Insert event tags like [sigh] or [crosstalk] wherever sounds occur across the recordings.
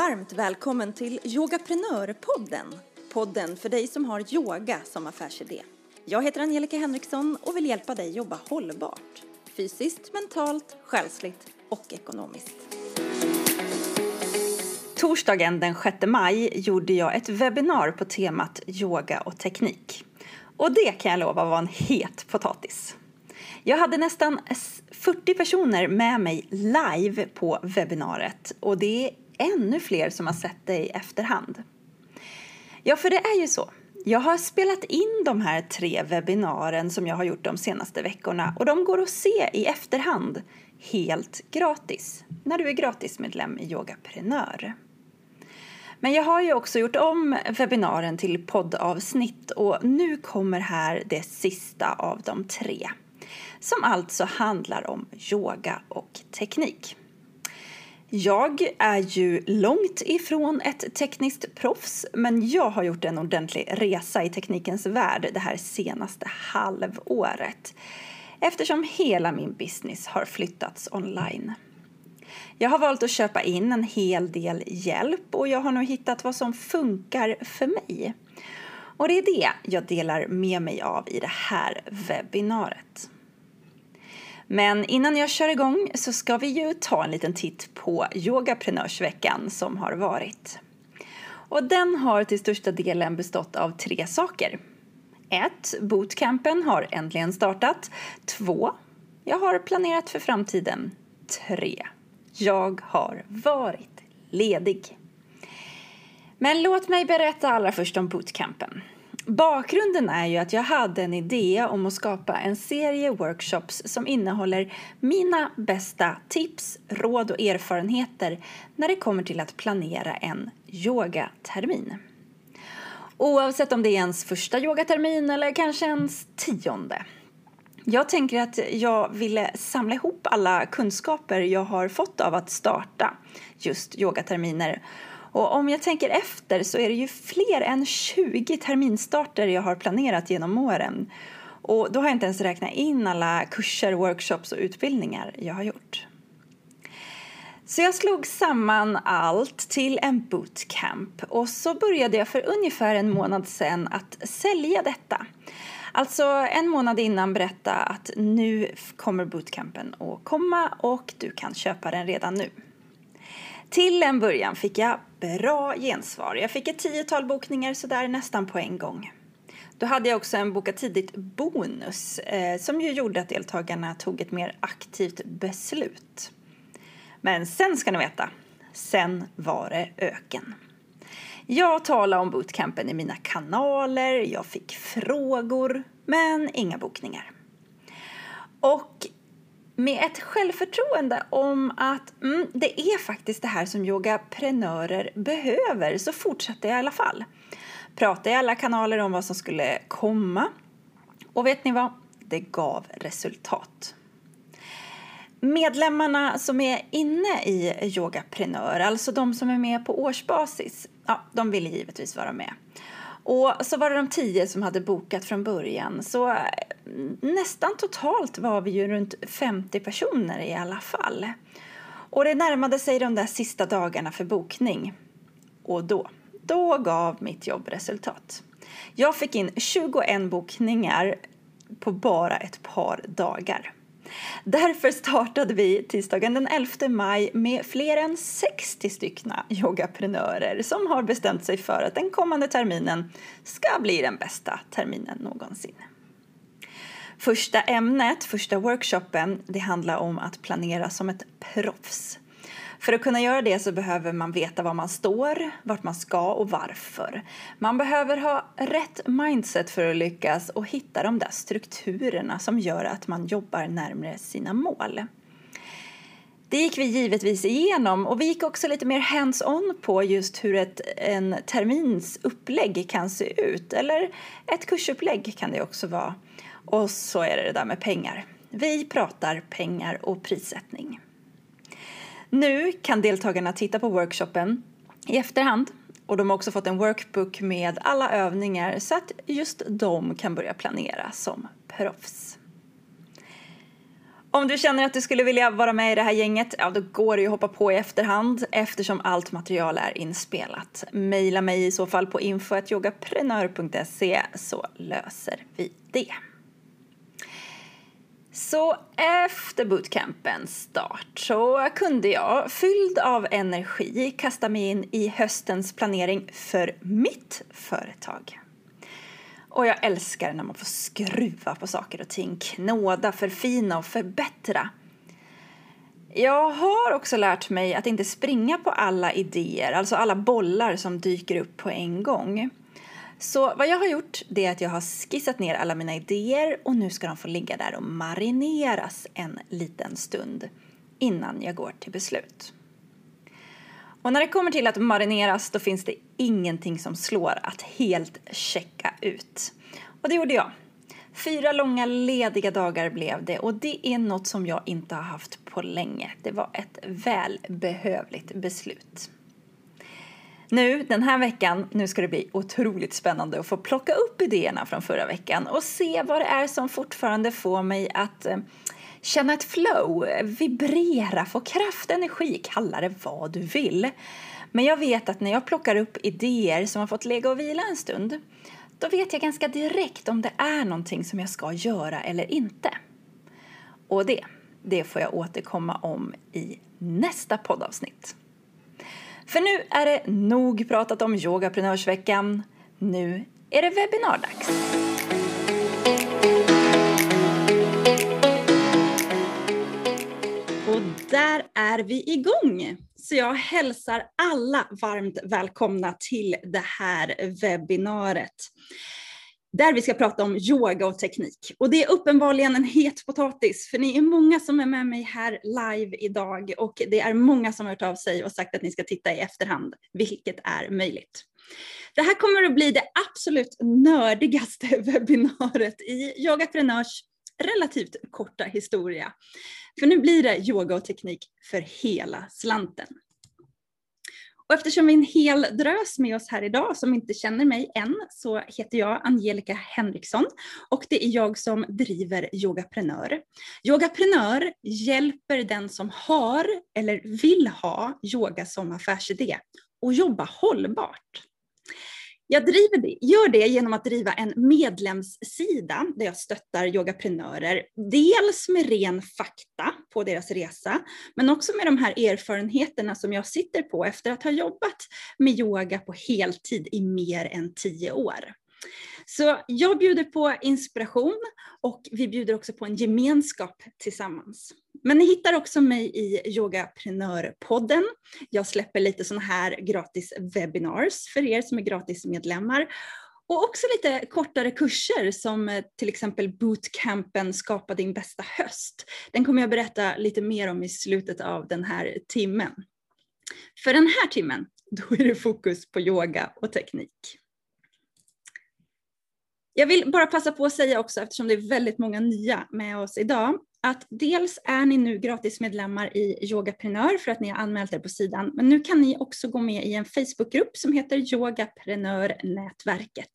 Varmt välkommen till Yogaprenörpodden. Podden för dig som har yoga som affärsidé. Jag heter Angelica Henriksson och vill hjälpa dig jobba hållbart. Fysiskt, mentalt, själsligt och ekonomiskt. Torsdagen den 6 maj gjorde jag ett webbinar på temat yoga och teknik. Och det kan jag lova var en het potatis. Jag hade nästan 40 personer med mig live på webbinariet och det ännu fler som har sett det i efterhand. Ja, för det är ju så. Jag har spelat in de här tre webbinaren som jag har gjort de senaste veckorna och de går att se i efterhand helt gratis när du är gratismedlem i Yogaprenör. Men jag har ju också gjort om webbinaren till poddavsnitt och nu kommer här det sista av de tre som alltså handlar om yoga och teknik. Jag är ju långt ifrån ett tekniskt proffs men jag har gjort en ordentlig resa i teknikens värld det här senaste halvåret eftersom hela min business har flyttats online. Jag har valt att köpa in en hel del hjälp och jag har nu hittat vad som funkar för mig. Och det är det jag delar med mig av i det här webbinariet. Men innan jag kör igång så ska vi ju ta en liten titt på Yogaprenörsveckan som har varit. Och den har till största delen bestått av tre saker. 1. Bootcampen har äntligen startat. 2. Jag har planerat för framtiden. 3. Jag har varit ledig. Men låt mig berätta allra först om bootcampen. Bakgrunden är ju att jag hade en idé om att skapa en serie workshops som innehåller mina bästa tips, råd och erfarenheter när det kommer till att planera en yogatermin. Oavsett om det är ens första yogatermin eller kanske ens tionde. Jag tänker att jag ville samla ihop alla kunskaper jag har fått av att starta just yogaterminer och om jag tänker efter så är det ju fler än 20 terminstarter jag har planerat genom åren. Och då har jag inte ens räknat in alla kurser, workshops och utbildningar jag har gjort. Så jag slog samman allt till en bootcamp och så började jag för ungefär en månad sedan att sälja detta. Alltså en månad innan berätta att nu kommer bootcampen att komma och du kan köpa den redan nu. Till en början fick jag bra gensvar. Jag fick ett tiotal bokningar sådär nästan på en gång. Då hade jag också en boka tidigt-bonus eh, som ju gjorde att deltagarna tog ett mer aktivt beslut. Men sen ska ni veta, sen var det öken. Jag talade om bootcampen i mina kanaler, jag fick frågor, men inga bokningar. Och med ett självförtroende om att mm, det är faktiskt det här som yogaprenörer behöver så fortsatte jag i alla fall. Pratade i alla kanaler om vad som skulle komma och vet ni vad? Det gav resultat. Medlemmarna som är inne i Yogaprenör, alltså de som är med på årsbasis, ja, de ville givetvis vara med. Och så var det de tio som hade bokat från början. Så eh, nästan totalt var vi ju runt 50 personer i alla fall. Och det närmade sig de där sista dagarna för bokning. Och då, då gav mitt jobb resultat. Jag fick in 21 bokningar på bara ett par dagar. Därför startade vi tisdagen den 11 maj med fler än 60 styckna yogaprenörer som har bestämt sig för att den kommande terminen ska bli den bästa terminen någonsin. Första ämnet, första workshopen, det handlar om att planera som ett proffs. För att kunna göra det så behöver man veta var man står, vart man ska och varför. Man behöver ha rätt mindset för att lyckas och hitta de där strukturerna som gör att man jobbar närmare sina mål. Det gick vi givetvis igenom och vi gick också lite mer hands-on på just hur ett, en termins upplägg kan se ut. Eller ett kursupplägg kan det också vara. Och så är det det där med pengar. Vi pratar pengar och prissättning. Nu kan deltagarna titta på workshopen i efterhand och de har också fått en workbook med alla övningar så att just de kan börja planera som proffs. Om du känner att du skulle vilja vara med i det här gänget, ja då går det ju att hoppa på i efterhand eftersom allt material är inspelat. Maila mig i så fall på info.yogaprenör.se så löser vi det. Så efter bootcampens start så kunde jag, fylld av energi, kasta mig in i höstens planering för mitt företag. Och jag älskar när man får skruva på saker och ting, knåda, förfina och förbättra. Jag har också lärt mig att inte springa på alla idéer, alltså alla bollar som dyker upp på en gång. Så vad jag har gjort det är att jag har skissat ner alla mina idéer och nu ska de få ligga där och marineras en liten stund innan jag går till beslut. Och när det kommer till att marineras då finns det ingenting som slår att helt checka ut. Och det gjorde jag. Fyra långa lediga dagar blev det och det är något som jag inte har haft på länge. Det var ett välbehövligt beslut. Nu, den här veckan, nu ska det bli otroligt spännande att få plocka upp idéerna från förra veckan och se vad det är som fortfarande får mig att eh, känna ett flow, vibrera, få kraft, energi, kalla det vad du vill. Men jag vet att när jag plockar upp idéer som har fått lägga och vila en stund, då vet jag ganska direkt om det är någonting som jag ska göra eller inte. Och det, det får jag återkomma om i nästa poddavsnitt. För nu är det nog pratat om yogaprenörsveckan. Nu är det webbinardags. Och där är vi igång! Så jag hälsar alla varmt välkomna till det här webbinariet där vi ska prata om yoga och teknik. Och det är uppenbarligen en het potatis, för ni är många som är med mig här live idag och det är många som har hört av sig och sagt att ni ska titta i efterhand, vilket är möjligt. Det här kommer att bli det absolut nördigaste [laughs] webbinariet i Yogaprenörs relativt korta historia. För nu blir det yoga och teknik för hela slanten. Och eftersom vi är en hel drös med oss här idag som inte känner mig än så heter jag Angelica Henriksson och det är jag som driver Yogaprenör. Yogaprenör hjälper den som har eller vill ha yoga som affärsidé och jobba hållbart. Jag driver det, gör det genom att driva en medlemssida där jag stöttar yogaprenörer. Dels med ren fakta på deras resa, men också med de här erfarenheterna som jag sitter på efter att ha jobbat med yoga på heltid i mer än tio år. Så jag bjuder på inspiration och vi bjuder också på en gemenskap tillsammans. Men ni hittar också mig i Yogaprenörpodden. Jag släpper lite sådana här gratis webinars för er som är gratismedlemmar. Och också lite kortare kurser som eh, till exempel bootcampen Skapa din bästa höst. Den kommer jag berätta lite mer om i slutet av den här timmen. För den här timmen, då är det fokus på yoga och teknik. Jag vill bara passa på att säga också, eftersom det är väldigt många nya med oss idag, att dels är ni nu gratismedlemmar i Yogaprenör för att ni har anmält er på sidan, men nu kan ni också gå med i en Facebookgrupp som heter Yogaprenörnätverket.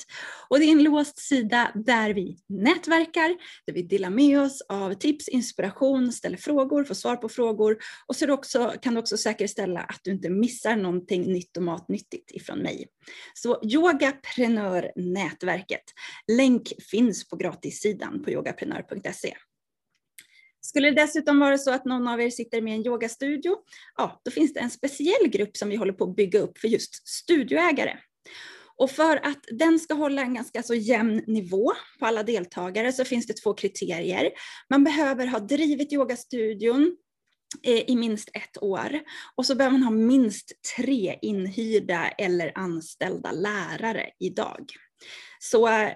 Och det är en låst sida där vi nätverkar, där vi delar med oss av tips, inspiration, ställer frågor, får svar på frågor och så också, kan du också säkerställa att du inte missar någonting nytt och matnyttigt ifrån mig. Så Yogaprenörnätverket, länk finns på gratissidan på yogaprenör.se. Skulle det dessutom vara så att någon av er sitter med en yogastudio, ja, då finns det en speciell grupp som vi håller på att bygga upp för just studioägare. Och för att den ska hålla en ganska så jämn nivå på alla deltagare så finns det två kriterier. Man behöver ha drivit yogastudion eh, i minst ett år och så behöver man ha minst tre inhyrda eller anställda lärare idag. Så eh,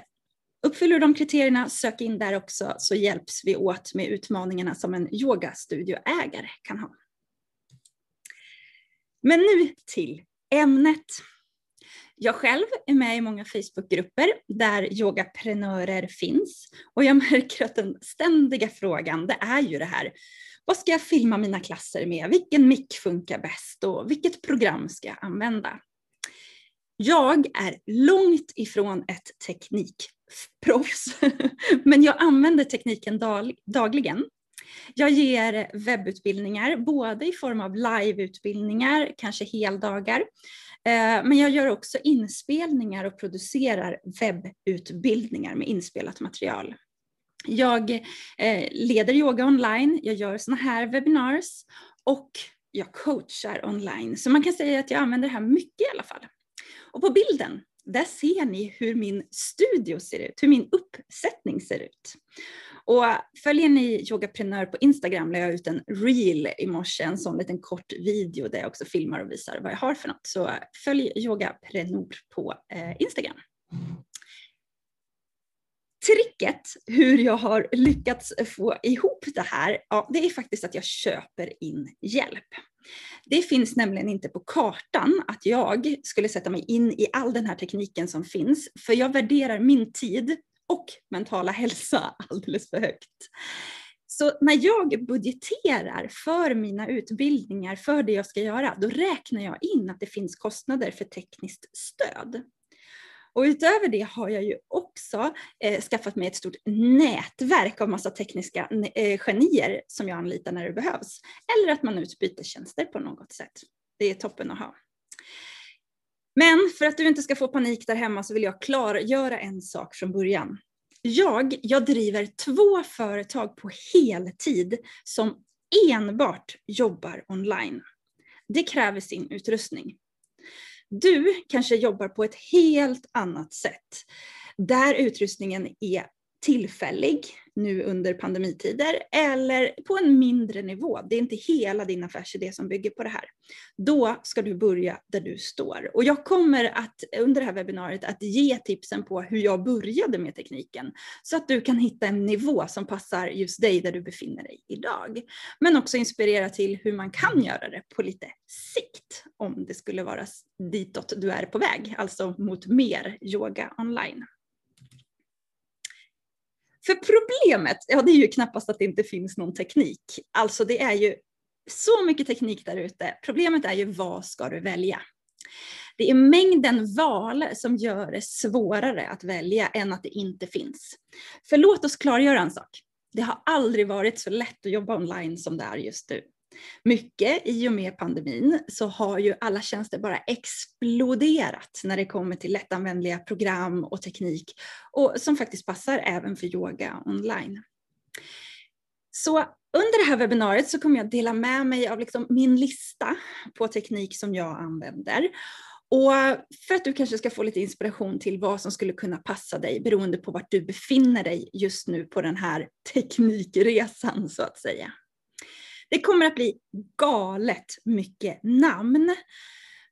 Uppfyller du de kriterierna, sök in där också så hjälps vi åt med utmaningarna som en yogastudioägare kan ha. Men nu till ämnet. Jag själv är med i många Facebookgrupper där yogaprenörer finns och jag märker att den ständiga frågan det är ju det här. Vad ska jag filma mina klasser med? Vilken mick funkar bäst och vilket program ska jag använda? Jag är långt ifrån ett teknik proffs, [laughs] men jag använder tekniken dagligen. Jag ger webbutbildningar, både i form av liveutbildningar, kanske heldagar, eh, men jag gör också inspelningar och producerar webbutbildningar med inspelat material. Jag eh, leder yoga online, jag gör sådana här webinars och jag coachar online. Så man kan säga att jag använder det här mycket i alla fall. Och på bilden, där ser ni hur min studio ser ut, hur min uppsättning ser ut. Och följer ni Yogaprenör på Instagram la jag ut en reel i morse, en sån liten kort video där jag också filmar och visar vad jag har för något. Så följ Yogaprenor på eh, Instagram. Tricket hur jag har lyckats få ihop det här, ja, det är faktiskt att jag köper in hjälp. Det finns nämligen inte på kartan att jag skulle sätta mig in i all den här tekniken som finns, för jag värderar min tid och mentala hälsa [laughs] alldeles för högt. Så när jag budgeterar för mina utbildningar, för det jag ska göra, då räknar jag in att det finns kostnader för tekniskt stöd. Och utöver det har jag ju också eh, skaffat mig ett stort nätverk av massa tekniska eh, genier som jag anlitar när det behövs. Eller att man utbyter tjänster på något sätt. Det är toppen att ha. Men för att du inte ska få panik där hemma så vill jag klargöra en sak från början. Jag, jag driver två företag på heltid som enbart jobbar online. Det kräver sin utrustning. Du kanske jobbar på ett helt annat sätt. Där utrustningen är tillfällig nu under pandemitider eller på en mindre nivå. Det är inte hela din affärsidé som bygger på det här. Då ska du börja där du står. Och jag kommer att under det här webbinariet att ge tipsen på hur jag började med tekniken så att du kan hitta en nivå som passar just dig där du befinner dig idag. Men också inspirera till hur man kan göra det på lite sikt om det skulle vara ditåt du är på väg, alltså mot mer yoga online. För problemet, ja det är ju knappast att det inte finns någon teknik. Alltså det är ju så mycket teknik där ute. Problemet är ju vad ska du välja? Det är mängden val som gör det svårare att välja än att det inte finns. För låt oss klargöra en sak. Det har aldrig varit så lätt att jobba online som det är just nu. Mycket i och med pandemin så har ju alla tjänster bara exploderat när det kommer till lättanvändliga program och teknik och som faktiskt passar även för yoga online. Så under det här webbinariet så kommer jag dela med mig av liksom min lista på teknik som jag använder. Och för att du kanske ska få lite inspiration till vad som skulle kunna passa dig beroende på vart du befinner dig just nu på den här teknikresan så att säga. Det kommer att bli galet mycket namn.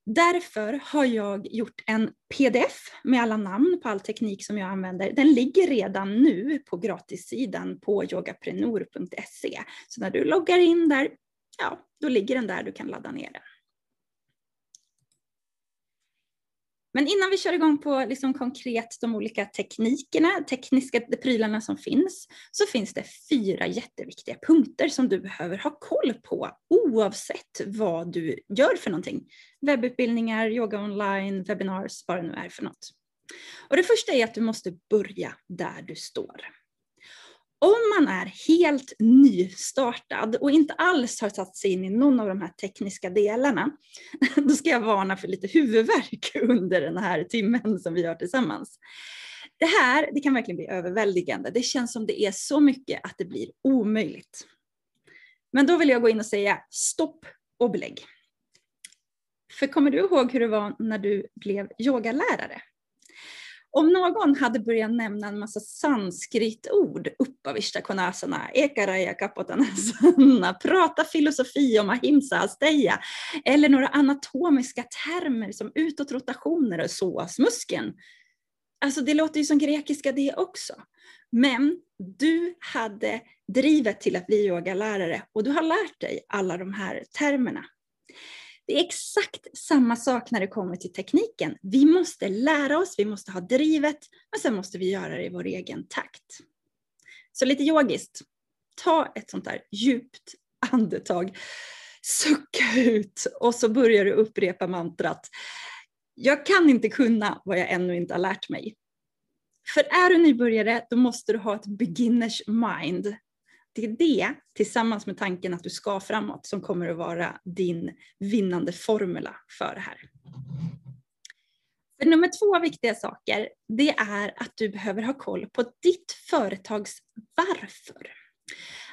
Därför har jag gjort en pdf med alla namn på all teknik som jag använder. Den ligger redan nu på gratissidan på yogaprenor.se. Så när du loggar in där, ja, då ligger den där, du kan ladda ner den. Men innan vi kör igång på liksom konkret de olika teknikerna, tekniska prylarna som finns, så finns det fyra jätteviktiga punkter som du behöver ha koll på oavsett vad du gör för någonting. Webbutbildningar, yoga online, webinars, vad det nu är för något. Och det första är att du måste börja där du står. Om man är helt nystartad och inte alls har satt sig in i någon av de här tekniska delarna, [laughs] då ska jag varna för lite huvudvärk [laughs] under den här timmen som vi har tillsammans. Det här det kan verkligen bli överväldigande. Det känns som det är så mycket att det blir omöjligt. Men då vill jag gå in och säga stopp och belägg. För kommer du ihåg hur det var när du blev yogalärare? Om någon hade börjat nämna en massa sanskritord, uppavista konasana, ekaraya kapotanasana, [laughs] prata filosofi om ahimsa, asteya, eller några anatomiska termer som utåtrotationer och psoasmuskeln. Alltså det låter ju som grekiska det också. Men du hade drivet till att bli yogalärare och du har lärt dig alla de här termerna. Det är exakt samma sak när det kommer till tekniken. Vi måste lära oss, vi måste ha drivet, men sen måste vi göra det i vår egen takt. Så lite yogiskt, ta ett sånt där djupt andetag, sucka ut och så börjar du upprepa mantrat. Jag kan inte kunna vad jag ännu inte har lärt mig. För är du nybörjare, då måste du ha ett beginners mind det är det tillsammans med tanken att du ska framåt som kommer att vara din vinnande formula för det här. För nummer två viktiga saker, det är att du behöver ha koll på ditt företags varför.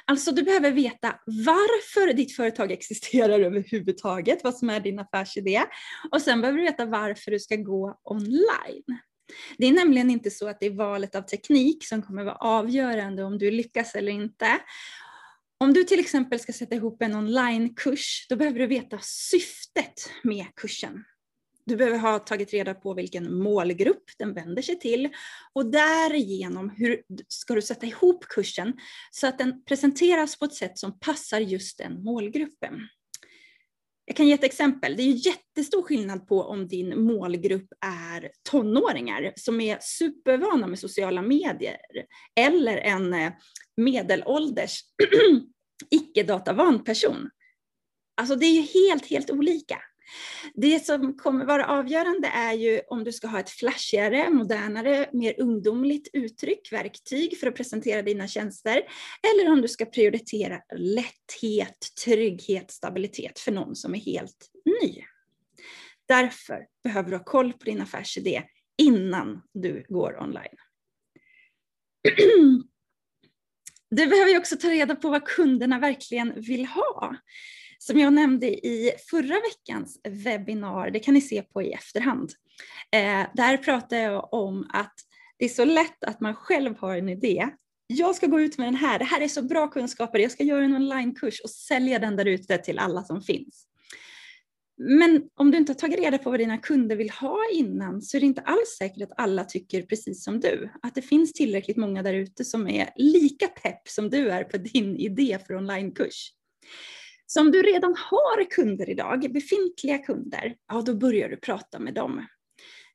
Alltså du behöver veta varför ditt företag existerar överhuvudtaget, vad som är din affärsidé. Och sen behöver du veta varför du ska gå online. Det är nämligen inte så att det är valet av teknik som kommer vara avgörande om du lyckas eller inte. Om du till exempel ska sätta ihop en onlinekurs, då behöver du veta syftet med kursen. Du behöver ha tagit reda på vilken målgrupp den vänder sig till och därigenom hur ska du sätta ihop kursen så att den presenteras på ett sätt som passar just den målgruppen. Jag kan ge ett exempel. Det är ju jättestor skillnad på om din målgrupp är tonåringar som är supervana med sociala medier eller en eh, medelålders [clears throat] icke-datavan person. Alltså det är ju helt, helt olika. Det som kommer vara avgörande är ju om du ska ha ett flashigare, modernare, mer ungdomligt uttryck, verktyg för att presentera dina tjänster, eller om du ska prioritera lätthet, trygghet, stabilitet för någon som är helt ny. Därför behöver du ha koll på din affärsidé innan du går online. [clears throat] Du behöver ju också ta reda på vad kunderna verkligen vill ha. Som jag nämnde i förra veckans webbinar, det kan ni se på i efterhand. Eh, där pratade jag om att det är så lätt att man själv har en idé. Jag ska gå ut med den här, det här är så bra kunskaper, jag ska göra en onlinekurs och sälja den där ute till alla som finns. Men om du inte har tagit reda på vad dina kunder vill ha innan så är det inte alls säkert att alla tycker precis som du. Att det finns tillräckligt många där ute som är lika pepp som du är på din idé för onlinekurs. Så om du redan har kunder idag, befintliga kunder, ja då börjar du prata med dem.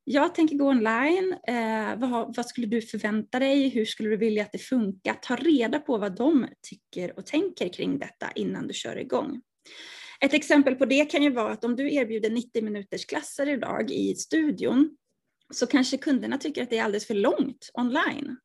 Jag tänker gå online. Eh, vad, vad, skulle du förvänta dig? Hur skulle du vilja att det funkar? Ta reda på vad de tycker och tänker kring detta innan du kör igång. Ett exempel på det kan ju vara att om du erbjuder 90 minuters klasser idag i studion så kanske kunderna tycker att det är alldeles för långt online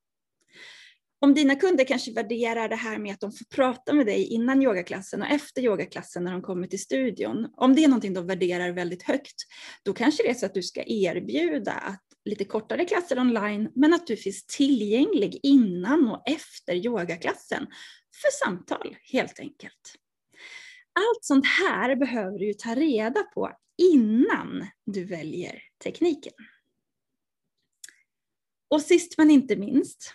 om dina kunder kanske värderar det här med att de får prata med dig innan yogaklassen och efter yogaklassen när de kommer till studion, om det är någonting de värderar väldigt högt, då kanske det är så att du ska erbjuda att lite kortare klasser online, men att du finns tillgänglig innan och efter yogaklassen för samtal helt enkelt. Allt sånt här behöver du ta reda på innan du väljer tekniken. Och sist men inte minst,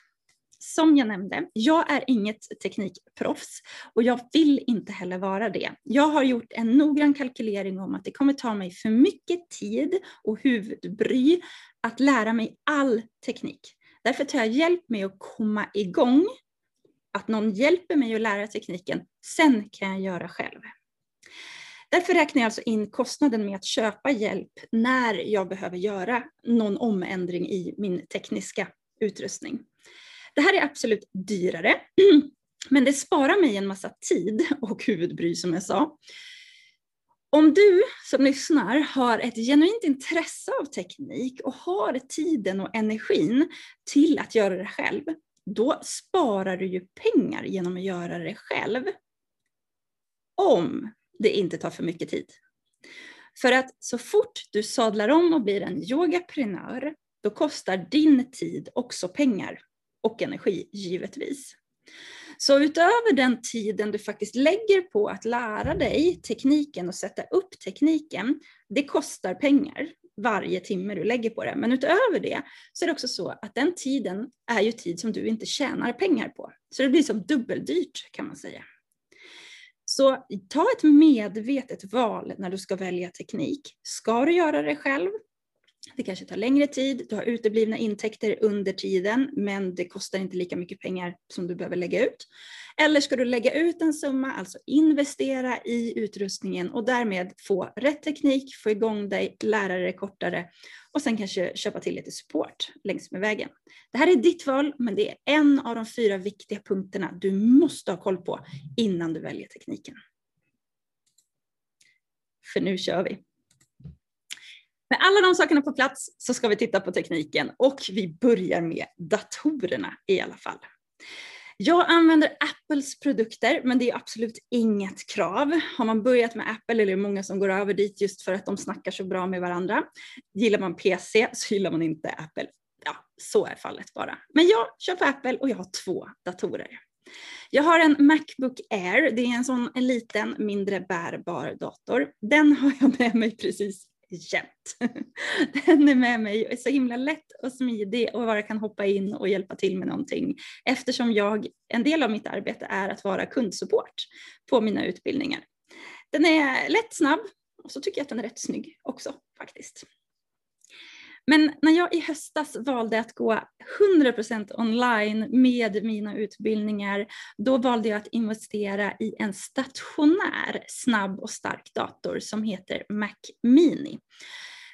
som jag nämnde, jag är inget teknikproffs och jag vill inte heller vara det. Jag har gjort en noggrann kalkylering om att det kommer ta mig för mycket tid och huvudbry att lära mig all teknik. Därför tar jag hjälp med att komma igång, att någon hjälper mig att lära tekniken, sen kan jag göra själv. Därför räknar jag alltså in kostnaden med att köpa hjälp när jag behöver göra någon omändring i min tekniska utrustning. Det här är absolut dyrare, [clears throat] men det sparar mig en massa tid och huvudbry som jag sa. Om du som lyssnar har ett genuint intresse av teknik och har tiden och energin till att göra det själv, då sparar du ju pengar genom att göra det själv. Om det inte tar för mycket tid. För att så fort du sadlar om och blir en yogaprenör, då kostar din tid också pengar och energi givetvis. Så utöver den tiden du faktiskt lägger på att lära dig tekniken och sätta upp tekniken, det kostar pengar varje timme du lägger på det. Men utöver det så är det också så att den tiden är ju tid som du inte tjänar pengar på. Så det blir som dubbeldyrt kan man säga. Så ta ett medvetet val när du ska välja teknik. Ska du göra det själv? Det kanske tar längre tid, du har uteblivna intäkter under tiden, men det kostar inte lika mycket pengar som du behöver lägga ut. Eller ska du lägga ut en summa, alltså investera i utrustningen och därmed få rätt teknik, få igång dig, lära dig kortare och sen kanske köpa till lite support längs med vägen. Det här är ditt val, men det är en av de fyra viktiga punkterna du måste ha koll på innan du väljer tekniken. För nu kör vi! Med alla de sakerna på plats så ska vi titta på tekniken och vi börjar med datorerna i alla fall. Jag använder Apples produkter, men det är absolut inget krav. Har man börjat med Apple, eller är det många som går över dit just för att de snackar så bra med varandra. Gillar man PC så gillar man inte Apple. Ja, så är fallet bara. Men jag kör på Apple och jag har två datorer. Jag har en Macbook Air, det är en sån en liten mindre bärbar dator. Den har jag med mig precis jämt. [laughs] Den är med mig och är så himla lätt och smidig och bara kan hoppa in och hjälpa till med någonting. Eftersom jag, en del av mitt arbete är att vara kundsupport på mina utbildningar. Den är lätt, snabb och så tycker jag att den är rätt snygg också faktiskt. Men när jag i höstas valde att gå 100% online med mina utbildningar, då valde jag att investera i en stationär snabb och stark dator som heter Mac Mini.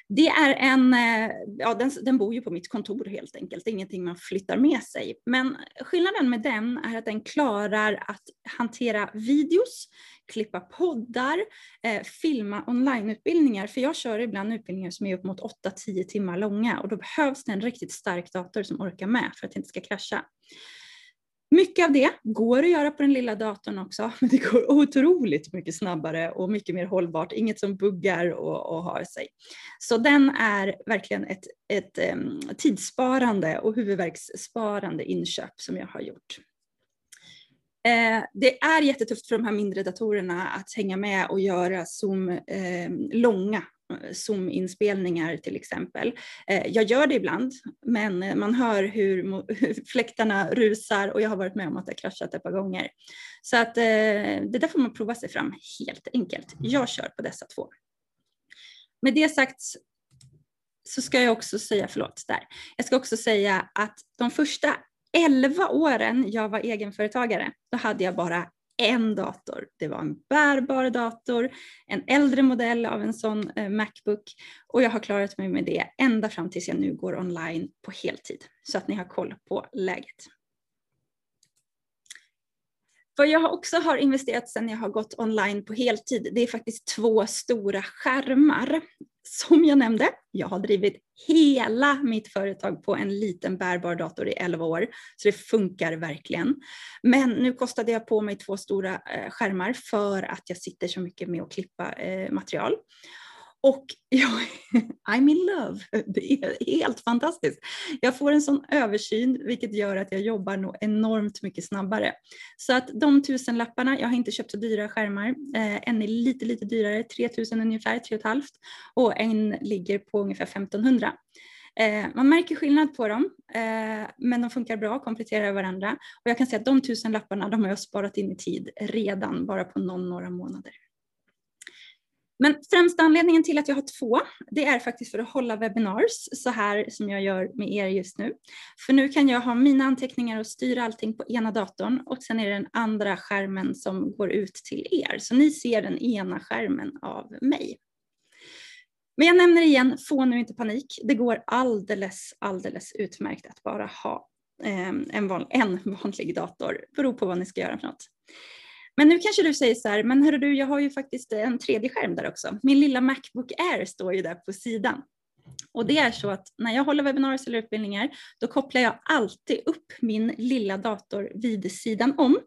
Det är en, eh, ja den, den bor ju på mitt kontor helt enkelt, det är ingenting man flyttar med sig. Men skillnaden med den är att den klarar att hantera videos, klippa poddar, eh, filma onlineutbildningar. För jag kör ibland utbildningar som är upp mot 8-10 timmar långa och då behövs det en riktigt stark dator som orkar med för att det inte ska krascha. Mycket av det går att göra på den lilla datorn också, [laughs] men det går otroligt mycket snabbare och mycket mer hållbart. Inget som buggar och, och har sig. Så den är verkligen ett, ett um, tidssparande och huvudverkssparande inköp som jag har gjort. Eh, det är jättetufft för de här mindre datorerna att hänga med och göra Zoom eh, långa Zoom-inspelningar till exempel. Eh, jag gör det ibland, men man hör [laughs] hur fläktarna rusar och jag har varit med om att det kraschat ett par gånger. Så att det där får man prova sig fram helt enkelt. Jag kör på dessa två. Med det sagt så ska jag också säga, förlåt, där. Jag ska också säga att de första 11 åren jag var egenföretagare, då hade jag bara en dator. Det var en bärbar dator, en äldre modell av en sån eh, Macbook och jag har klarat mig med det ända fram tills jag nu går online på heltid så att ni har koll på läget. Vad jag också har investerat sedan jag har gått online på heltid, det är faktiskt två stora skärmar. Som jag nämnde, jag har drivit hela mitt företag på en liten bärbar dator i 11 år, så det funkar verkligen. Men nu kostade jag på mig två stora eh, skärmar för att jag sitter så mycket med att klippa eh, material. Och jag, [laughs] I'm in love. Det är helt fantastiskt. Jag får en sån översyn vilket gör att jag jobbar nog enormt mycket snabbare. Så att de tusenlapparna, jag har inte köpt så dyra skärmar. Eh, en är lite, lite dyrare, 3000 ungefär, 3 500 och en ligger på ungefär 1500. Eh, man märker skillnad på dem, eh, men de funkar bra, kompletterar varandra. Och jag kan säga att de tusen lapparna, de har jag sparat in i tid redan, bara på någon, några månader. Men främsta anledningen till att jag har två, det är faktiskt för att hålla webinars så här som jag gör med er just nu. För nu kan jag ha mina anteckningar och styra allting på ena datorn och sen är det den andra skärmen som går ut till er. Så ni ser den ena skärmen av mig. Men jag nämner igen, få nu inte panik. Det går alldeles, alldeles utmärkt att bara ha eh, en, vanlig, en [laughs] vanlig dator. Beror på vad ni ska göra för något. Men nu kanske du säger så här, men hörru du, jag har ju faktiskt en tredje skärm där också. Min lilla Macbook Air står ju där på sidan. Och det är så att när jag håller webbinarier eller utbildningar, då kopplar jag alltid upp min lilla dator vid sidan om.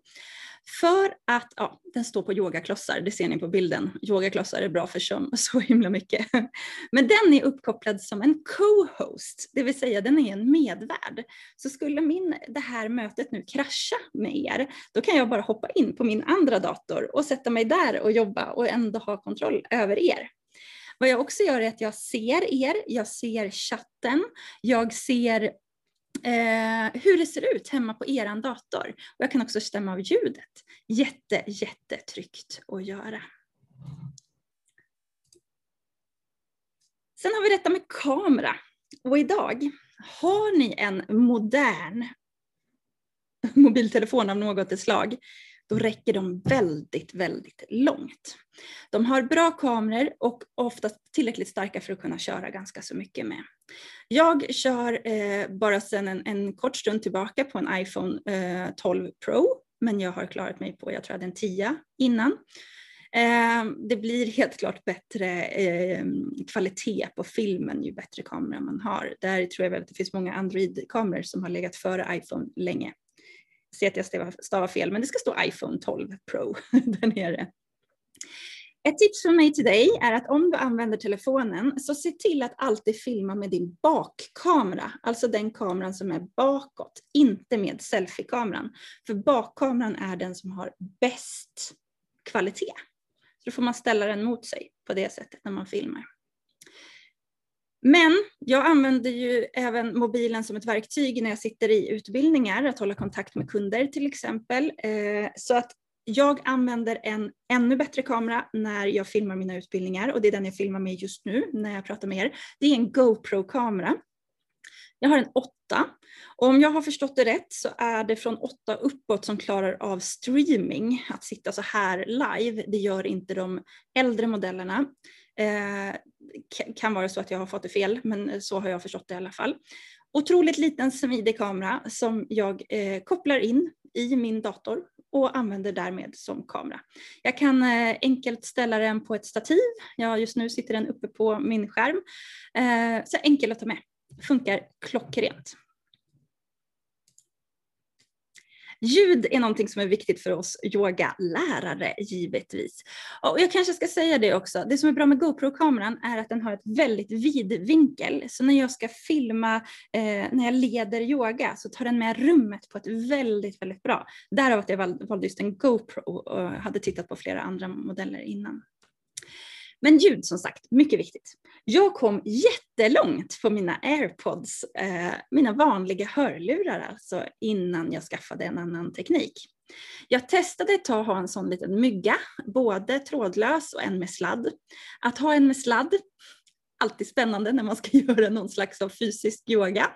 För att, ja, den står på yogaklossar, det ser ni på bilden. Yogaklossar är bra för sömn så himla mycket. [laughs] Men den är uppkopplad som en co-host, det vill säga den är en medvärd. Så skulle min, det här mötet nu krascha med er, då kan jag bara hoppa in på min andra dator och sätta mig där och jobba och ändå ha kontroll över er. Vad jag också gör är att jag ser er, jag ser chatten, jag ser eh, hur det ser ut hemma på er dator. Och jag kan också stämma av ljudet. Jätte, jättetryggt att göra. Sen har vi detta med kamera. Och idag, har ni en modern mobiltelefon av något slag då räcker de väldigt, väldigt långt. De har bra kameror och oftast tillräckligt starka för att kunna köra ganska så mycket med. Jag kör eh, bara sedan en, en, kort stund tillbaka på en iPhone eh, 12 Pro, men jag har klarat mig på, jag tror jag hade en 10 innan. Eh, det blir helt klart bättre eh, kvalitet på filmen ju bättre kamera man har. Där tror jag väl att det finns många Android-kameror som har legat före iPhone länge se att jag stavar fel, men det ska stå iPhone 12 Pro [laughs] där nere. Ett tips från mig till dig är att om du använder telefonen så se till att alltid filma med din bakkamera, alltså den kameran som är bakåt, inte med selfiekameran. För bakkameran är den som har bäst kvalitet. Så då får man ställa den mot sig på det sättet när man filmar. Men jag använder ju även mobilen som ett verktyg när jag sitter i utbildningar, att hålla kontakt med kunder till exempel. Eh, så att jag använder en ännu bättre kamera när jag filmar mina utbildningar och det är den jag filmar med just nu när jag pratar med er. Det är en GoPro-kamera. Jag har en 8 och om jag har förstått det rätt så är det från 8 uppåt som klarar av streaming, att sitta så här live. Det gör inte de äldre modellerna. Eh, kan vara så att jag har fått det fel, men eh, så har jag förstått det i alla fall. Otroligt liten smidig kamera som jag eh, kopplar in i min dator och använder därmed som kamera. Jag kan eh, enkelt ställa den på ett stativ. Ja, just nu sitter den uppe på min skärm. Eh, så enkel att ta med. Funkar klockrent. Ljud är någonting som är viktigt för oss yogalärare givetvis. Och jag kanske ska säga det också, det som är bra med GoPro-kameran är att den har ett väldigt vid vinkel. Så när jag ska filma, eh, när jag leder yoga så tar den med rummet på ett väldigt, väldigt bra. Därav att jag valde just en GoPro och hade tittat på flera andra modeller innan. Men ljud som sagt, mycket viktigt. Jag kom jättelångt på mina airpods, eh, mina vanliga hörlurar alltså, innan jag skaffade en annan teknik. Jag testade ett tag att ha en sån liten mygga, både trådlös och en med sladd. Att ha en med sladd, alltid spännande när man ska [laughs] göra någon slags av fysisk yoga.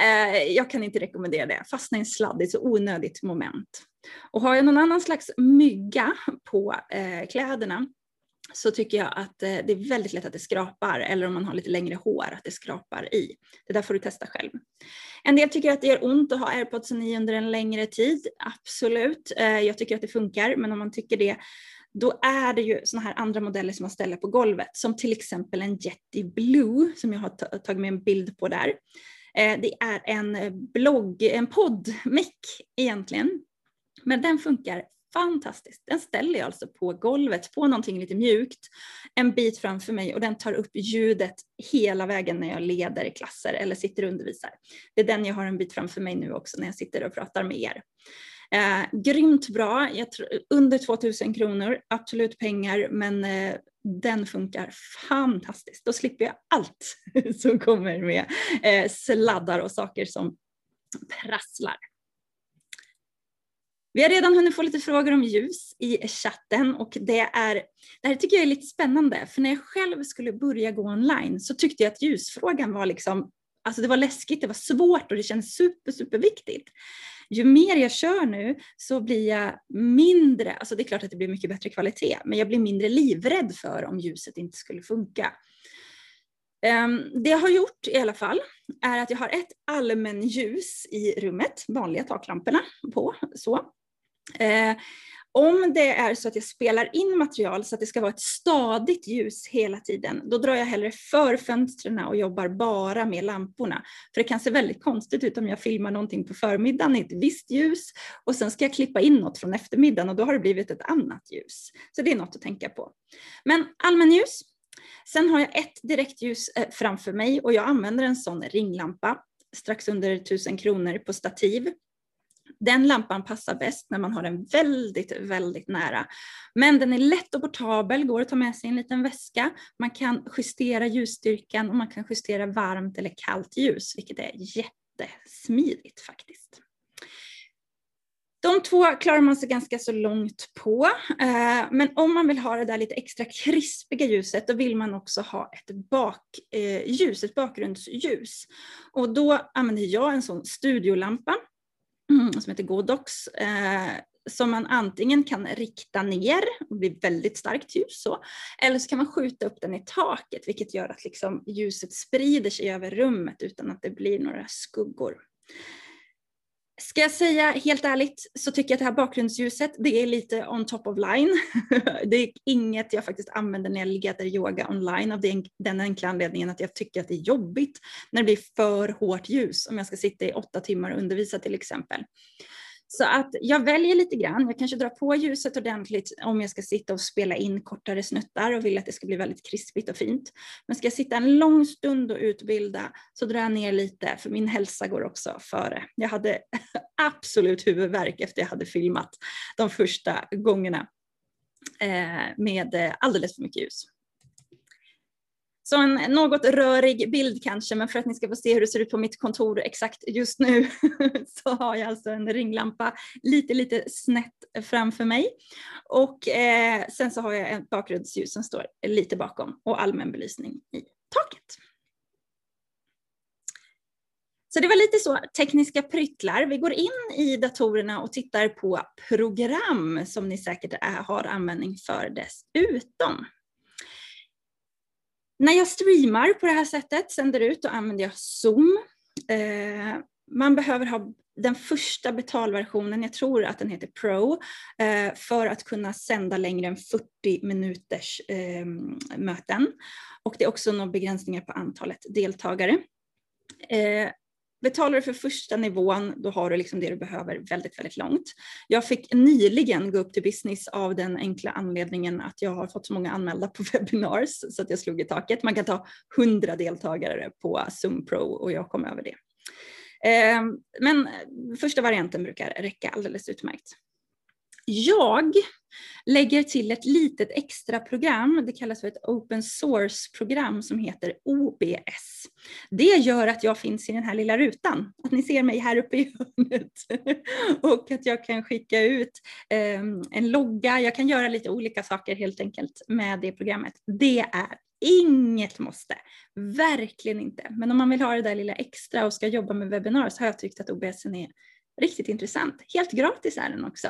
Eh, jag kan inte rekommendera det, fastna i en sladd är ett så onödigt moment. Och har jag någon annan slags mygga på eh, kläderna så tycker jag att eh, det är väldigt lätt att det skrapar eller om man har lite längre hår att det skrapar i. Det där får du testa själv. En del tycker att det gör ont att ha airpodsen i under en längre tid. Absolut, eh, jag tycker att det funkar men om man tycker det då är det ju sådana här andra modeller som man ställer på golvet som till exempel en Jetty Blue som jag har tagit med en bild på där. Eh, det är en blogg, en podd-mick egentligen. Men den funkar fantastiskt. Den ställer jag alltså på golvet på någonting lite mjukt en bit framför mig och den tar upp ljudet hela vägen när jag leder klasser eller sitter och undervisar. Det är den jag har en bit framför mig nu också när jag sitter och pratar med er. Eh, grymt bra, tror, under 2000 kronor, absolut pengar men eh, den funkar fantastiskt. Då slipper jag allt [laughs] som kommer med eh, sladdar och saker som prasslar. Vi har redan hunnit få lite frågor om ljus i chatten och det, är, det här tycker jag är lite spännande för när jag själv skulle börja gå online så tyckte jag att ljusfrågan var liksom, alltså det var läskigt, det var svårt och det kändes super, super viktigt. Ju mer jag kör nu så blir jag mindre, alltså det är klart att det blir mycket bättre kvalitet, men jag blir mindre livrädd för om ljuset inte skulle funka. Ehm, det jag har gjort i alla fall är att jag har ett allmänljus i rummet, vanliga taklamporna på, så. Eh, om det är så att jag spelar in material så att det ska vara ett stadigt ljus hela tiden, då drar jag hellre för fönstren och jobbar bara med lamporna. För det kan se väldigt konstigt ut om jag filmar någonting på förmiddagen i ett visst ljus och sen ska jag klippa in något från eftermiddagen och då har det blivit ett annat ljus. Så det är något att tänka på. Men allmänljus. Sen har jag ett direktljus eh, framför mig och jag använder en sån ringlampa strax under 1000 kronor på stativ den lampan passar bäst när man har den väldigt, väldigt nära. Men den är lätt och portabel, går att ta med sig i en liten väska. Man kan justera ljusstyrkan och man kan justera varmt eller kallt ljus, vilket är jättesmidigt faktiskt. De två klarar man sig ganska så långt på, eh, men om man vill ha det där lite extra krispiga ljuset, då vill man också ha ett bakljus, eh, ett bakgrundsljus. Och då använder jag en sån studiolampa Mm, som heter Godox eh, som man antingen kan rikta ner och bli väldigt starkt ljus så, eller så kan man skjuta upp den i taket vilket gör att liksom ljuset sprider sig över rummet utan att det blir några skuggor. Ska jag säga helt ärligt så tycker jag att det här bakgrundsljuset, det är lite on top of line. [laughs] det är inget jag faktiskt använder när jag leder yoga online av den enkla anledningen att jag tycker att det är jobbigt när det blir för hårt ljus om jag ska sitta i åtta timmar och undervisa till exempel. Så att jag väljer lite grann, jag kanske drar på ljuset ordentligt om jag ska sitta och spela in kortare snuttar och vill att det ska bli väldigt krispigt och fint. Men ska jag sitta en lång stund och utbilda så drar jag ner lite för min hälsa går också före. Jag hade [laughs] absolut huvudvärk efter jag hade filmat de första gångerna eh, med eh, alldeles för mycket ljus. Så en något rörig bild kanske, men för att ni ska få se hur det ser ut på mitt kontor exakt just nu [laughs] så har jag alltså en ringlampa lite, lite snett framför mig. Och eh, sen så har jag ett bakgrundsljus som står lite bakom och allmän belysning i taket. Så det var lite så tekniska pryttlar. Vi går in i datorerna och tittar på program som ni säkert är, har användning för dessutom. När jag streamar på det här sättet, sänder ut, då använder jag Zoom. Eh, man behöver ha den första betalversionen, jag tror att den heter Pro, eh, för att kunna sända längre än 40 minuters eh, möten. Och det är också några begränsningar på antalet deltagare. Eh, Betalar du för första nivån, då har du liksom det du behöver väldigt, väldigt långt. Jag fick nyligen gå upp till business av den enkla anledningen att jag har fått så många anmälda på [laughs] webinars så att jag slog i taket. Man kan ta 100 deltagare på Zoom Pro och jag kom över det. Ehm, men första varianten brukar räcka alldeles utmärkt. Jag lägger till ett litet extra program, det kallas för ett open source-program som heter OBS. Det gör att jag finns i den här lilla rutan, att ni ser mig här uppe i hörnet [laughs] och att jag kan skicka ut ehm, en logga, jag kan göra lite olika saker helt enkelt med det programmet. Det är inget måste, verkligen inte. Men om man vill ha det där lilla extra och ska jobba med webbinar så har jag tyckt att OBS är Riktigt intressant. Helt gratis är den också.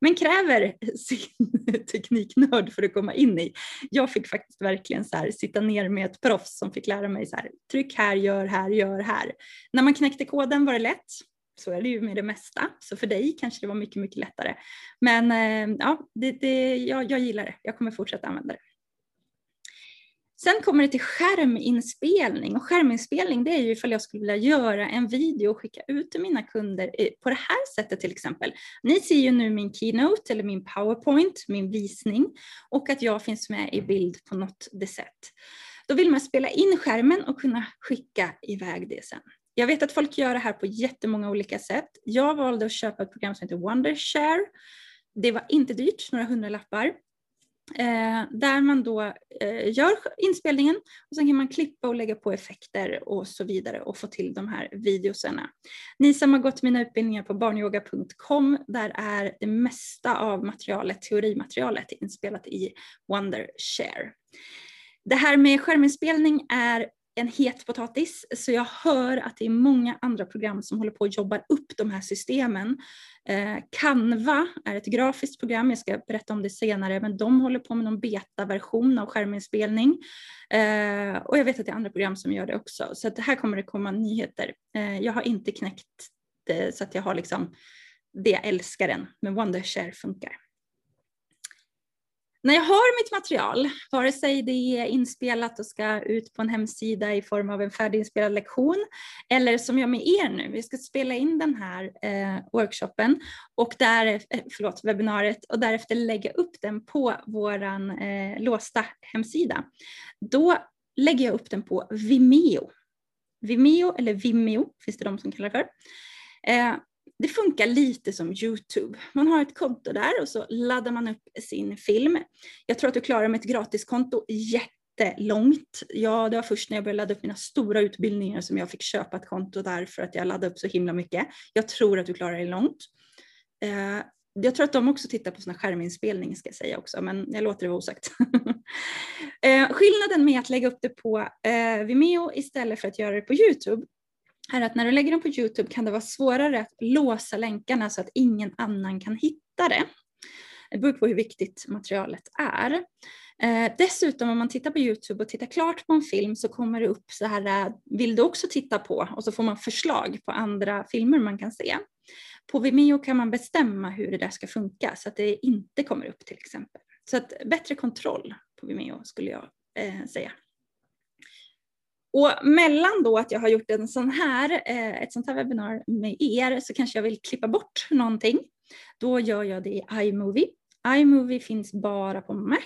Men kräver [laughs] sin tekniknörd för att komma in i. Jag fick faktiskt verkligen så här, sitta ner med ett proffs som fick lära mig så här, tryck här, gör här, gör här. När man knäckte koden var det lätt. Så är det ju med det mesta. Så för dig kanske det var mycket, mycket lättare. Men eh, ja, det, det, jag, jag gillar det. Jag kommer fortsätta använda det. Sen kommer det till skärminspelning och skärminspelning det är ju ifall jag skulle vilja göra en video och skicka ut till mina kunder på det här sättet till exempel. Ni ser ju nu min keynote eller min powerpoint, min visning och att jag finns med i bild på något sätt. Då vill man spela in skärmen och kunna skicka iväg det sen. Jag vet att folk gör det här på jättemånga olika sätt. Jag valde att köpa ett program som heter Wondershare. Det var inte dyrt, några hundralappar. Eh, där man då eh, gör inspelningen och sen kan man klippa och lägga på effekter och så vidare och få till de här videoserna. Ni som har gått mina utbildningar på barnyoga.com, där är det mesta av materialet, teorimaterialet inspelat i Wondershare. Det här med skärminspelning är en het potatis, så jag hör att det är många andra program som håller på att jobba upp de här systemen. Eh, Canva är ett grafiskt program, jag ska berätta om det senare, men de håller på med någon betaversion av skärminspelning. Eh, och jag vet att det är andra program som gör det också, så att här kommer det komma nyheter. Eh, jag har inte knäckt det så att jag har liksom det jag älskar den, men Wondershare funkar. När jag har mitt material, vare sig det är inspelat och ska ut på en hemsida i form av en färdiginspelad lektion eller som jag med er nu, vi ska spela in den här eh, workshopen och där, eh, förlåt, webbinariet och därefter lägga upp den på våran eh, låsta hemsida. Då lägger jag upp den på Vimeo. Vimeo eller Vimeo finns det de som kallar det för. Eh, det funkar lite som Youtube. Man har ett konto där och så laddar man upp sin film. Jag tror att du klarar med ett gratiskonto jättelångt. Ja, det var först när jag började ladda upp mina stora utbildningar som jag fick köpa ett konto där för att jag laddade upp så himla mycket. Jag tror att du klarar det långt. Eh, jag tror att de också tittar på sådana skärminspelning ska jag säga också, men jag låter det vara osagt. [laughs] eh, skillnaden med att lägga upp det på eh, Vimeo istället för att göra det på Youtube är att när du lägger dem på Youtube kan det vara svårare att låsa länkarna så att ingen annan kan hitta det. Det beror på hur viktigt materialet är. Eh, dessutom om man tittar på Youtube och tittar klart på en film så kommer det upp så här, eh, vill du också titta på? Och så får man förslag på andra filmer man kan se. På Vimeo kan man bestämma hur det där ska funka så att det inte kommer upp till exempel. Så att bättre kontroll på Vimeo skulle jag eh, säga. Och mellan då att jag har gjort en sån här, eh, ett sånt här webbinar med er så kanske jag vill klippa bort någonting. Då gör jag det i iMovie. iMovie finns bara på Mac,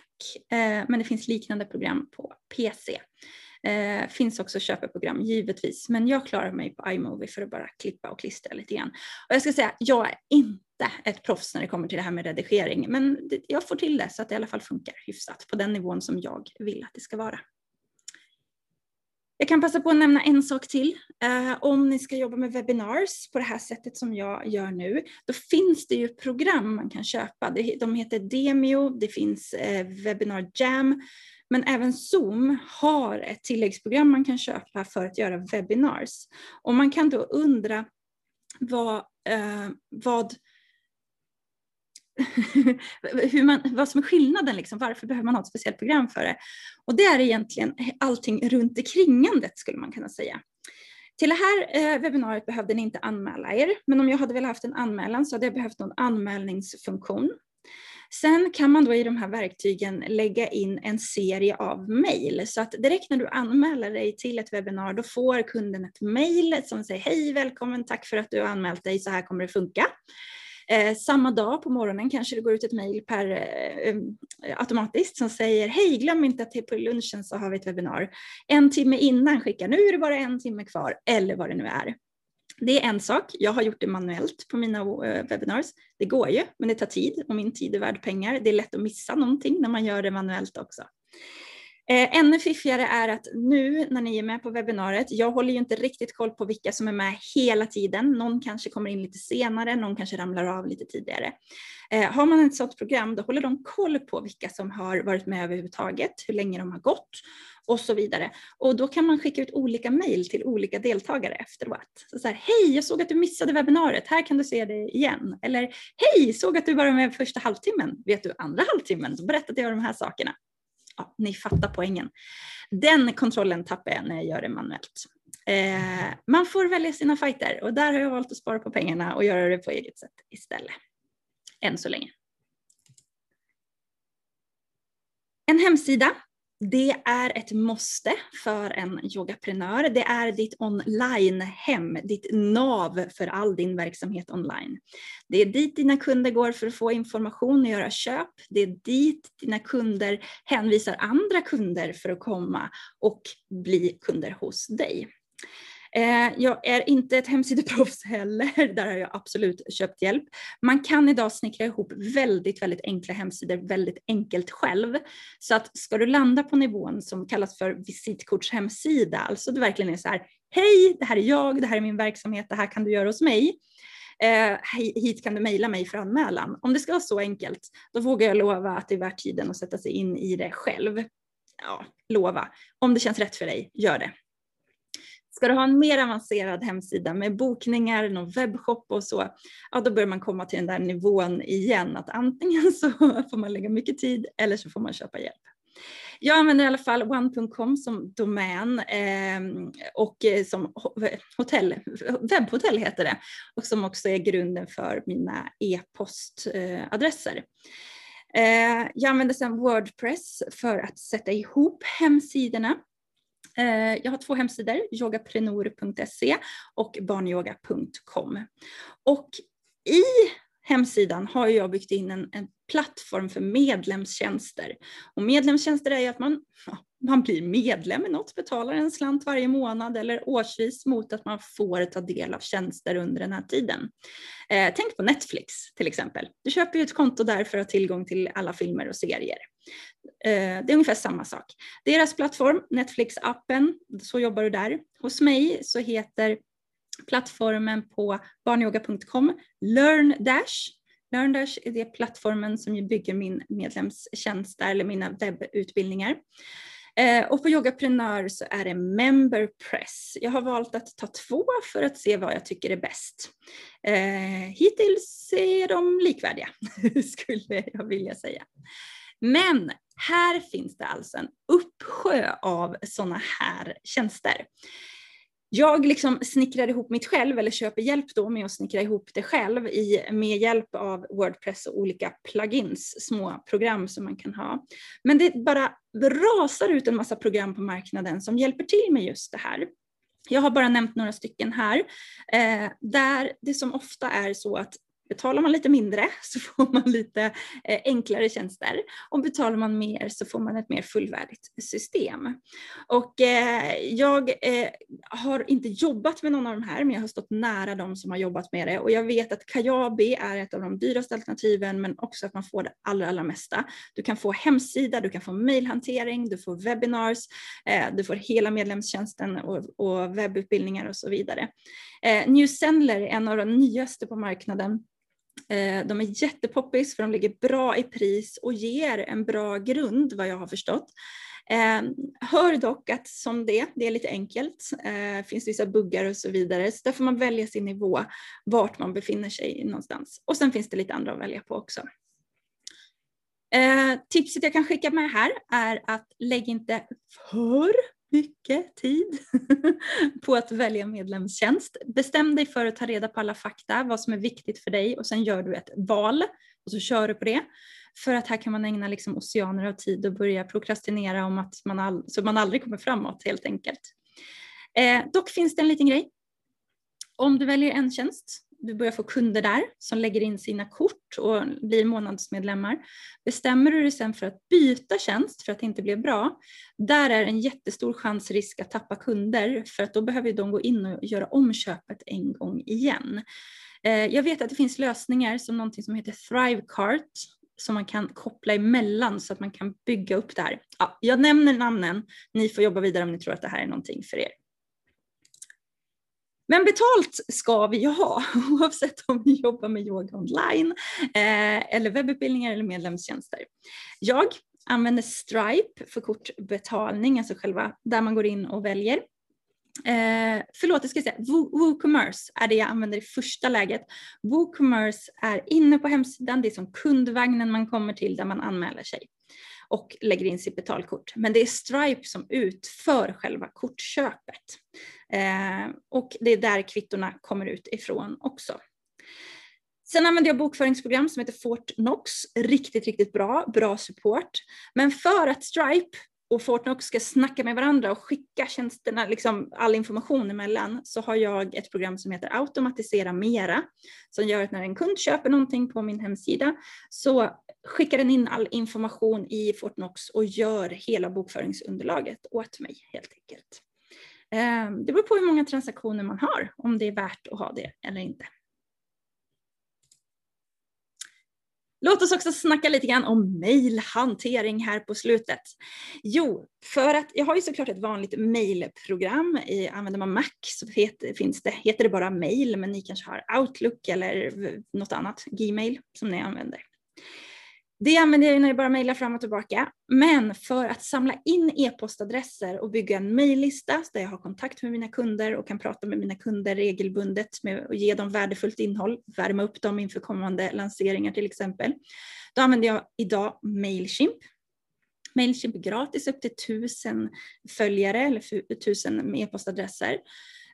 eh, men det finns liknande program på PC. Eh, finns också köpeprogram givetvis, men jag klarar mig på iMovie för att bara klippa och klistra lite grann. Och jag ska säga, jag är inte ett proffs när det kommer till det här med redigering, men jag får till det så att det i alla fall funkar hyfsat på den nivån som jag vill att det ska vara. Jag kan passa på att nämna en sak till. Eh, om ni ska jobba med webinars på det här sättet som jag gör nu, då finns det ju program man kan köpa. De heter Demio, det finns eh, Webinar Jam, men även Zoom har ett tilläggsprogram man kan köpa för att göra webinars. Och man kan då undra vad, eh, vad [laughs] hur man, vad som är skillnaden, liksom, varför behöver man ha ett speciellt program för det? Och det är egentligen allting runt omkringandet skulle man kunna säga. Till det här eh, webbinariet behövde ni inte anmäla er, men om jag hade velat haft en anmälan så hade jag behövt någon anmälningsfunktion. Sen kan man då i de här verktygen lägga in en serie av mejl så att direkt när du anmäler dig till ett webbinar då får kunden ett mejl som säger hej välkommen tack för att du har anmält dig så här kommer det funka. Eh, samma dag på morgonen kanske det går ut ett mejl per eh, um, automatiskt som säger hej, glöm inte att på lunchen så har vi ett webbinar. En timme innan skicka, nu är det bara en timme kvar eller vad det nu är. Det är en sak. Jag har gjort det manuellt på mina eh, webinars. Det går ju, men det tar tid och min tid är värd pengar. Det är lätt att missa någonting när man gör det manuellt också. Eh, ännu fiffigare är att nu när ni är med på webbinariet, jag håller ju inte riktigt koll på vilka som är med hela tiden. Någon kanske kommer in lite senare, någon kanske ramlar av lite tidigare. Eh, har man ett sådant program, då håller de koll på vilka som har varit med överhuvudtaget, hur länge de har gått och så vidare. Och då kan man skicka ut olika mejl till olika deltagare efteråt. Så, så här, hej, jag såg att du missade webbinariet, här kan du se det igen. Eller hej, såg att du var med första halvtimmen, vet du andra halvtimmen, så berättade jag de här sakerna ja, ni fattar poängen. Den kontrollen tappar jag när jag gör det manuellt. Eh, man får välja sina fighter och där har jag valt att spara på pengarna och göra det på eget sätt istället. Än så länge. En hemsida det är ett måste för en yogaprenör. Det är ditt online-hem, ditt nav för all din verksamhet online. Det är dit dina kunder går för att få information och göra köp. Det är dit dina kunder hänvisar andra kunder för att komma och bli kunder hos dig. Eh, jag är inte ett hemsideproffs heller, [laughs] där har jag absolut köpt hjälp. Man kan idag snickra ihop väldigt, väldigt enkla hemsidor väldigt enkelt själv. Så att ska du landa på nivån som kallas för visitkortshemsida, alltså det verkligen är så här, hej, det här är jag, det här är min verksamhet, det här kan du göra hos mig. Eh, hit kan du mejla mig för anmälan. Om det ska vara så enkelt, då vågar jag lova att det är värt tiden att sätta sig in i det själv. Ja, lova. Om det känns rätt för dig, gör det. Ska du ha en mer avancerad hemsida med bokningar, någon webbshop och så, ja då börjar man komma till den där nivån igen att antingen så [laughs] får man lägga mycket tid eller så får man köpa hjälp. Jag använder i alla fall one.com som domän ehm, eh, och som eh, hotell, webbhotell heter det och som också är grunden för mina e-postadresser. Eh, jag använder sedan Wordpress för att sätta ihop hemsidorna Eh, jag har två hemsidor, yogaprenor.se och barnyoga.com. Och i hemsidan har jag byggt in en, en plattform för medlemstjänster. Och medlemstjänster är ju att man, man blir medlem i något, betalar en slant varje månad eller årsvis mot att man får ta del av tjänster under den här tiden. Eh, tänk på Netflix till exempel. Du köper ju ett konto där för att ha tillgång till alla filmer och serier. Eh, det är ungefär samma sak. Deras plattform, Netflix-appen, så jobbar du där. Hos mig så heter plattformen på barnyoga.com LearnDash. LearnDash är det plattformen som bygger min medlemstjänst eller mina webbutbildningar. Eh, och på Yogaprenör så är det Memberpress. Jag har valt att ta två för att se vad jag tycker är bäst. Eh, hittills är de likvärdiga, [laughs] skulle jag vilja säga. Men här finns det alltså en uppsjö av sådana här tjänster jag liksom snickrar ihop mitt själv eller köper hjälp då med att snickra ihop det själv i, med hjälp av Wordpress och olika plugins, små program som man kan ha. Men det bara rasar ut en massa program på marknaden som hjälper till med just det här. Jag har bara nämnt några stycken här, eh, där det som ofta är så att Betalar man lite mindre [laughs] så får man lite eh, enklare tjänster och betalar man mer så får man ett mer fullvärdigt system. Och eh, jag eh, har inte jobbat med någon av de här men jag har stått nära de som har jobbat med det och jag vet att Kajabi är ett av de dyraste alternativen men också att man får det allra, allra mesta. Du kan få hemsida, du kan få mailhantering, du får webinars, du får hela medlemstjänsten och, webbutbildningar och så vidare. New Sendler är en av de nyaste på marknaden Eh, de är jättepoppis för de ligger bra i pris och ger en bra grund vad jag har förstått. Eh, hör dock att som det, det är lite enkelt, eh, finns vissa buggar och så vidare, så där får man välja sin nivå, vart man befinner sig någonstans. Och sen finns det lite andra att välja på också. Eh, tipset jag kan skicka med här är att lägg inte för mycket tid [laughs] på att välja medlemstjänst. Bestäm dig för att ta reda på alla fakta, vad som är viktigt för dig och sen gör du ett val och så kör du på det. För att här kan man ägna liksom oceaner av tid och börja prokrastinera om att man all, så man aldrig kommer framåt helt enkelt. Eh, dock finns det en liten grej. Om du väljer en tjänst du börjar få kunder där som lägger in sina kort och blir månadsmedlemmar. Bestämmer du dig sen för att byta tjänst för att det inte blev bra, där är en jättestor chans risk att tappa kunder för att då behöver de gå in och göra om köpet en gång igen. Eh, jag vet att det finns lösningar som någonting som heter Thrivecart som man kan koppla emellan så att man kan bygga upp det här. Ja, jag nämner namnen, ni får jobba vidare om ni tror att det här är någonting för er. Men betalt ska vi ju ha [laughs] oavsett om vi jobbar med yoga online eh, eller webbutbildningar eller medlemstjänster. Jag använder Stripe för kortbetalning, alltså själva där man går in och väljer. Eh, förlåt, jag ska säga WooCommerce är det jag använder i första läget. WooCommerce är inne på hemsidan, det är som kundvagnen man kommer till där man anmäler sig och lägger in sitt betalkort. Men det är Stripe som utför själva kortköpet. Eh, och det är där kvittorna kommer ut ifrån också. Sen använder jag bokföringsprogram som heter Fortnox. Riktigt, riktigt bra, bra support. Men för att Stripe och Fortnox ska snacka med varandra och skicka tjänsterna, liksom all information emellan, så har jag ett program som heter Automatisera Mera, som gör att när en kund köper någonting på min hemsida så skickar den in all information i Fortnox och gör hela bokföringsunderlaget åt mig helt enkelt. Ehm, det beror på hur många transaktioner man har, om det är värt att ha det eller inte. Låt oss också snacka lite grann om mailhantering här på slutet. Jo, för att jag har ju såklart ett vanligt mailprogram. Använder man Mac så heter, finns det, heter det bara mail, men ni kanske har Outlook eller något annat, Gmail, som ni använder. Det använder jag när jag bara mejlar fram och tillbaka. Men för att samla in e-postadresser och bygga en mejllista där jag har kontakt med mina kunder och kan prata med mina kunder regelbundet med och ge dem värdefullt innehåll, värma upp dem inför kommande lanseringar till exempel. Då använder jag idag Mailchimp. Mailchimp är gratis upp till tusen följare eller tusen e-postadresser.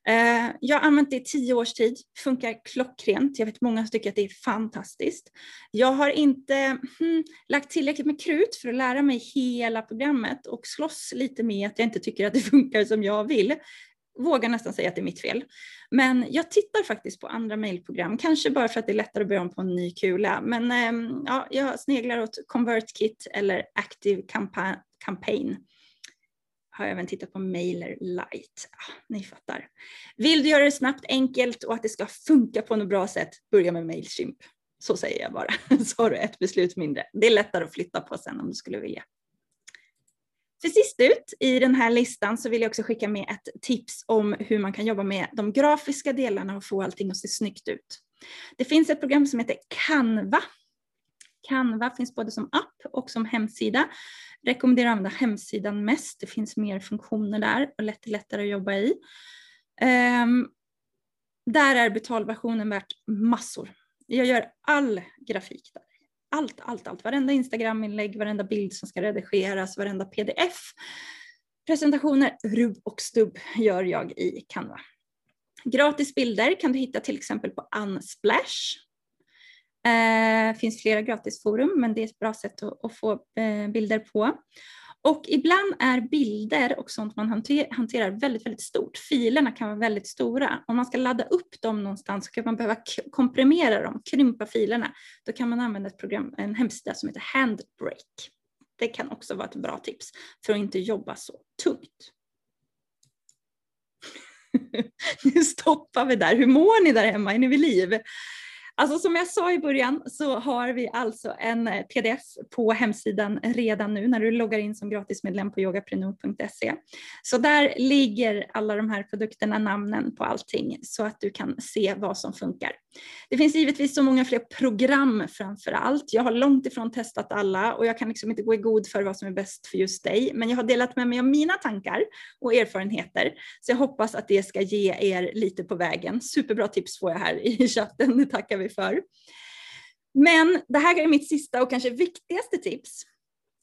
Eh, jag har använt det i tio års tid, funkar klockrent. Jag vet många tycker att det är fantastiskt. Jag har inte hmm, lagt tillräckligt med krut för att lära mig hela programmet och slåss lite med att jag inte tycker att det [laughs] funkar som jag vill. Vågar nästan säga att det är mitt fel. Men jag tittar faktiskt på andra mejlprogram, kanske bara för att det är lättare att börja om på en ny kula. Men eh, ja, jag sneglar åt ConvertKit eller Active Campaign har jag även tittat på Mailer Lite. Ah, ni fattar. Vill du göra det snabbt, enkelt och att det ska funka på något bra sätt, börja med Mailchimp. Så säger jag bara, [laughs] så har du ett beslut mindre. Det är lättare att flytta på sen om du skulle vilja. För sist ut i den här listan så vill jag också skicka med ett tips om hur man kan jobba med de grafiska delarna och få allting att se snyggt ut. Det finns ett program som heter Canva. Canva finns både som app och som hemsida rekommenderar att använda hemsidan mest. Det finns mer funktioner där och lätt, lättare att jobba i. Um, där är betalversionen värt massor. Jag gör all grafik där. Allt, allt, allt. Varenda Instagram-inlägg, varenda bild som ska redigeras, varenda pdf. Presentationer, rubb och stubb gör jag i Canva. Gratis bilder kan du hitta till exempel på Unsplash. Det eh, finns flera gratisforum men det är ett bra sätt att, att få eh, bilder på. Och ibland är bilder och sånt man hanterar väldigt, väldigt stort. Filerna kan vara väldigt stora. Om man ska ladda upp dem någonstans så kan man behöva komprimera dem, krympa filerna. Då kan man använda ett program, en hemsida som heter Handbrake. Det kan också vara ett bra tips för att inte jobba så tungt. [laughs] nu stoppar vi där. Hur mår ni där hemma? Är ni vid liv? Alltså som jag sa i början så har vi alltså en eh, pdf på hemsidan redan nu när du loggar in som gratismedlem på yogaprenor.se. Så där ligger alla de här produkterna, namnen på allting så att du kan se vad som funkar. Det finns givetvis så många fler program framför allt. Jag har långt ifrån testat alla och jag kan liksom inte gå i god för vad som är bäst för just dig. Men jag har delat med mig av mina tankar och erfarenheter. Så jag hoppas att det ska ge er lite på vägen. Superbra tips får jag här i chatten, det tackar vi vi för. Men det här är mitt sista och kanske viktigaste tips.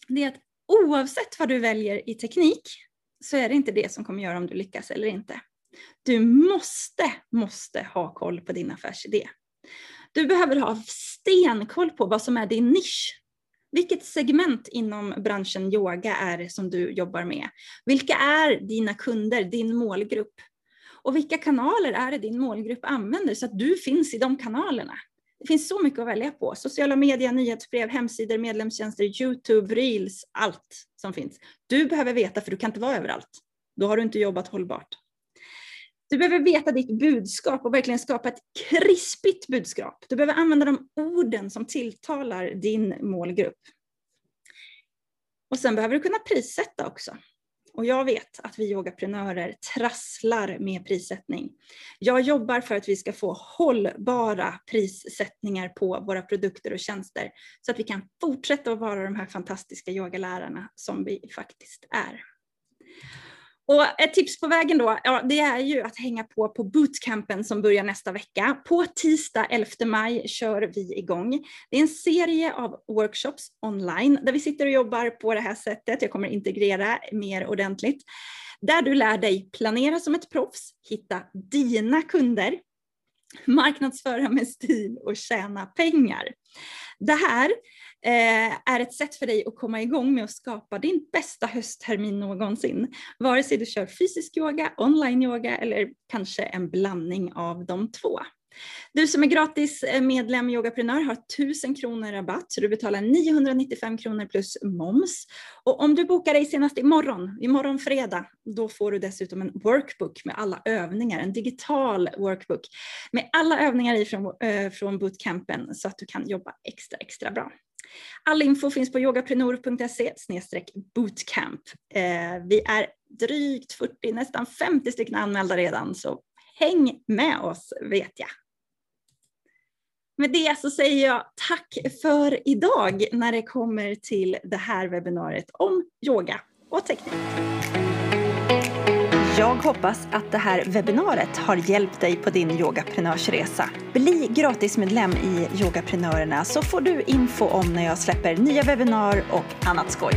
Det är att oavsett vad du väljer i teknik så är det inte det som kommer göra om du lyckas eller inte. Du måste, måste ha koll på din affärsidé. Du behöver ha stenkoll på vad som är din nisch. Vilket segment inom branschen yoga är det som du jobbar med? Vilka är dina kunder, din målgrupp? Och vilka kanaler är det din målgrupp använder så att du finns i de kanalerna? Det finns så mycket att välja på. Sociala medier, nyhetsbrev, hemsidor, medlemstjänster, Youtube, Reels, allt som finns. Du behöver veta för du kan inte vara överallt. Då har du inte jobbat hållbart. Du behöver veta ditt budskap och verkligen skapa ett krispigt budskap. Du behöver använda de orden som tilltalar din målgrupp. Och sen behöver du kunna prissätta också. Och jag vet att vi yogaprenörer trasslar med prissättning. Jag jobbar för att vi ska få hållbara prissättningar på våra produkter och tjänster så att vi kan fortsätta att vara de här fantastiska yogalärarna som vi faktiskt är. Och ett tips på vägen då, ja, det är ju att hänga på på bootcampen som börjar nästa vecka. På tisdag 11 maj kör vi igång. Det är en serie av workshops online där vi sitter och jobbar på det här sättet. Jag kommer integrera mer ordentligt. Där du lär dig planera som ett proffs, hitta dina kunder, marknadsföra med stil och tjäna pengar. Det här Eh, är ett sätt för dig att komma igång med att skapa din bästa hösttermin någonsin. Vare sig du kör fysisk yoga, online yoga eller kanske en blandning av de två. Du som är gratis eh, medlem i Yogaprenör har 1000 kronor rabatt så du betalar 995 kronor plus moms. Och om du bokar dig senast imorgon, imorgon fredag, då får du dessutom en workbook med alla övningar, en digital workbook med alla övningar ifrån äh, eh, från bootcampen så att du kan jobba extra, extra bra. All info finns på yogaprenor.se bootcamp. Eh, vi är drygt 40, nästan 50 stycken anmälda redan, så häng med oss vet jag. Med det så säger jag tack för idag när det kommer till det här webbinariet om yoga och teknik. Jag hoppas att det här webbinariet har hjälpt dig på din yogaprenörsresa. Bli gratismedlem i Yogaprenörerna så får du info om när jag släpper nya webbinar och annat skoj.